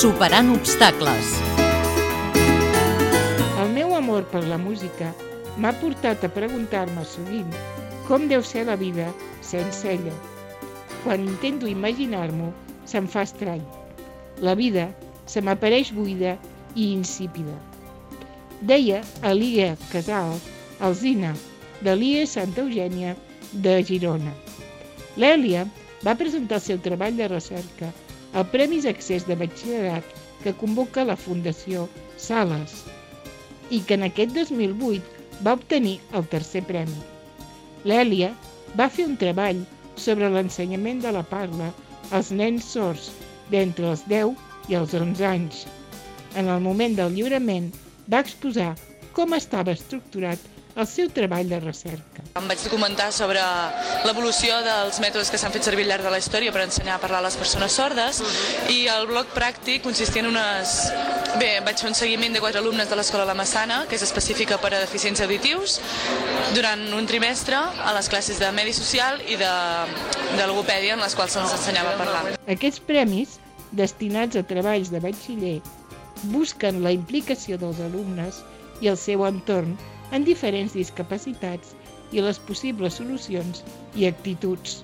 Superant obstacles. El meu amor per la música m'ha portat a preguntar-me sovint com deu ser la vida sense ella. Quan intento imaginar-m'ho, se'm fa estrany. La vida se m'apareix buida i insípida. Deia Elia Casal, alzina, de l'IE Santa Eugènia de Girona. L'Èlia va presentar el seu treball de recerca al Premis Accés de Batxillerat que convoca la Fundació Sales i que en aquest 2008 va obtenir el tercer premi. L'Èlia va fer un treball sobre l'ensenyament de la parla als nens sords d'entre els 10 i els 11 anys. En el moment del lliurament va exposar com estava estructurat el seu treball de recerca. Em vaig documentar sobre l'evolució dels mètodes que s'han fet servir al llarg de la història per ensenyar a parlar a les persones sordes i el bloc pràctic consistia en unes... Bé, vaig fer un seguiment de quatre alumnes de l'Escola La Massana, que és específica per a deficients auditius, durant un trimestre a les classes de medi social i de, de logopèdia en les quals se'ns ensenyava a parlar. Aquests premis, destinats a treballs de batxiller, busquen la implicació dels alumnes i el seu entorn en diferents discapacitats i les possibles solucions i actituds.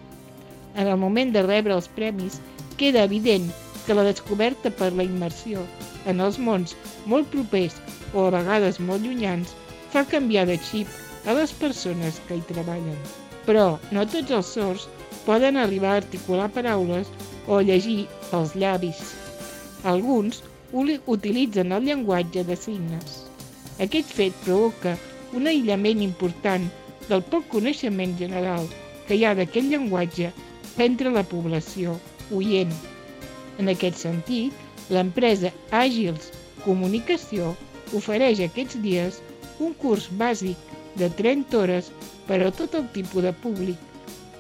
En el moment de rebre els premis, queda evident que la descoberta per la immersió en els mons molt propers o a vegades molt llunyans fa canviar de xip a les persones que hi treballen. Però no tots els sords poden arribar a articular paraules o llegir els llavis. Alguns utilitzen el llenguatge de signes. Aquest fet provoca un aïllament important del poc coneixement general que hi ha d'aquest llenguatge entre la població oient. En aquest sentit, l'empresa Àgils Comunicació ofereix aquests dies un curs bàsic de 30 hores per a tot el tipus de públic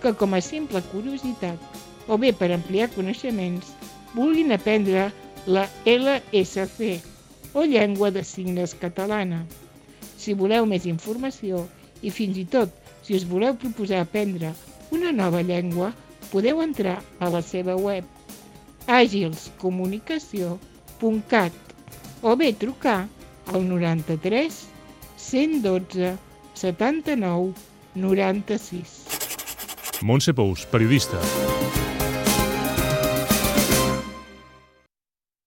que com a simple curiositat o bé per ampliar coneixements vulguin aprendre la LSC o llengua de signes catalana. Si voleu més informació i fins i tot si us voleu proposar aprendre una nova llengua, podeu entrar a la seva web agilscomunicació.cat o bé trucar al 93 112 79 96. Montse Pous, periodista.